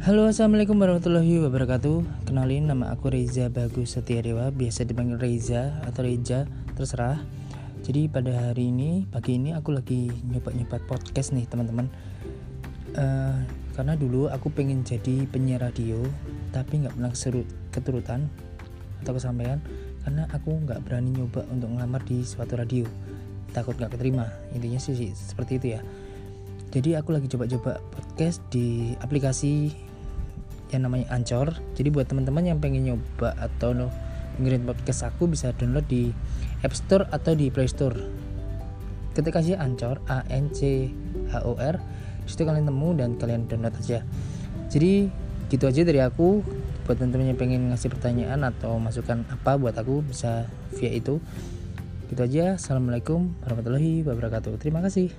Halo assalamualaikum warahmatullahi wabarakatuh. Kenalin nama aku Reza Bagus Setiadewa Biasa dipanggil Reza atau Reja Terserah. Jadi pada hari ini Pagi ini aku lagi nyoba-nyoba podcast nih teman-teman. Uh, Karena dulu aku pengen jadi penyiar radio Tapi nggak pernah keserut, keturutan Atau kesampaian Karena aku nggak berani nyoba untuk ngelamar di suatu radio. Takut nggak keterima. Intinya sih seperti itu ya. Jadi aku lagi coba-coba podcast di aplikasi yang namanya Anchor. Jadi buat teman-teman yang pengen nyoba atau dengerin podcast aku bisa download di App Store atau di Play Store. Ketika sih Anchor A N C H O R. Di situ kalian temu dan kalian download aja. Jadi gitu aja dari aku. Buat teman-teman yang pengen ngasih pertanyaan atau masukan apa buat aku bisa via itu. Gitu aja. Assalamualaikum warahmatullahi wabarakatuh. Terima kasih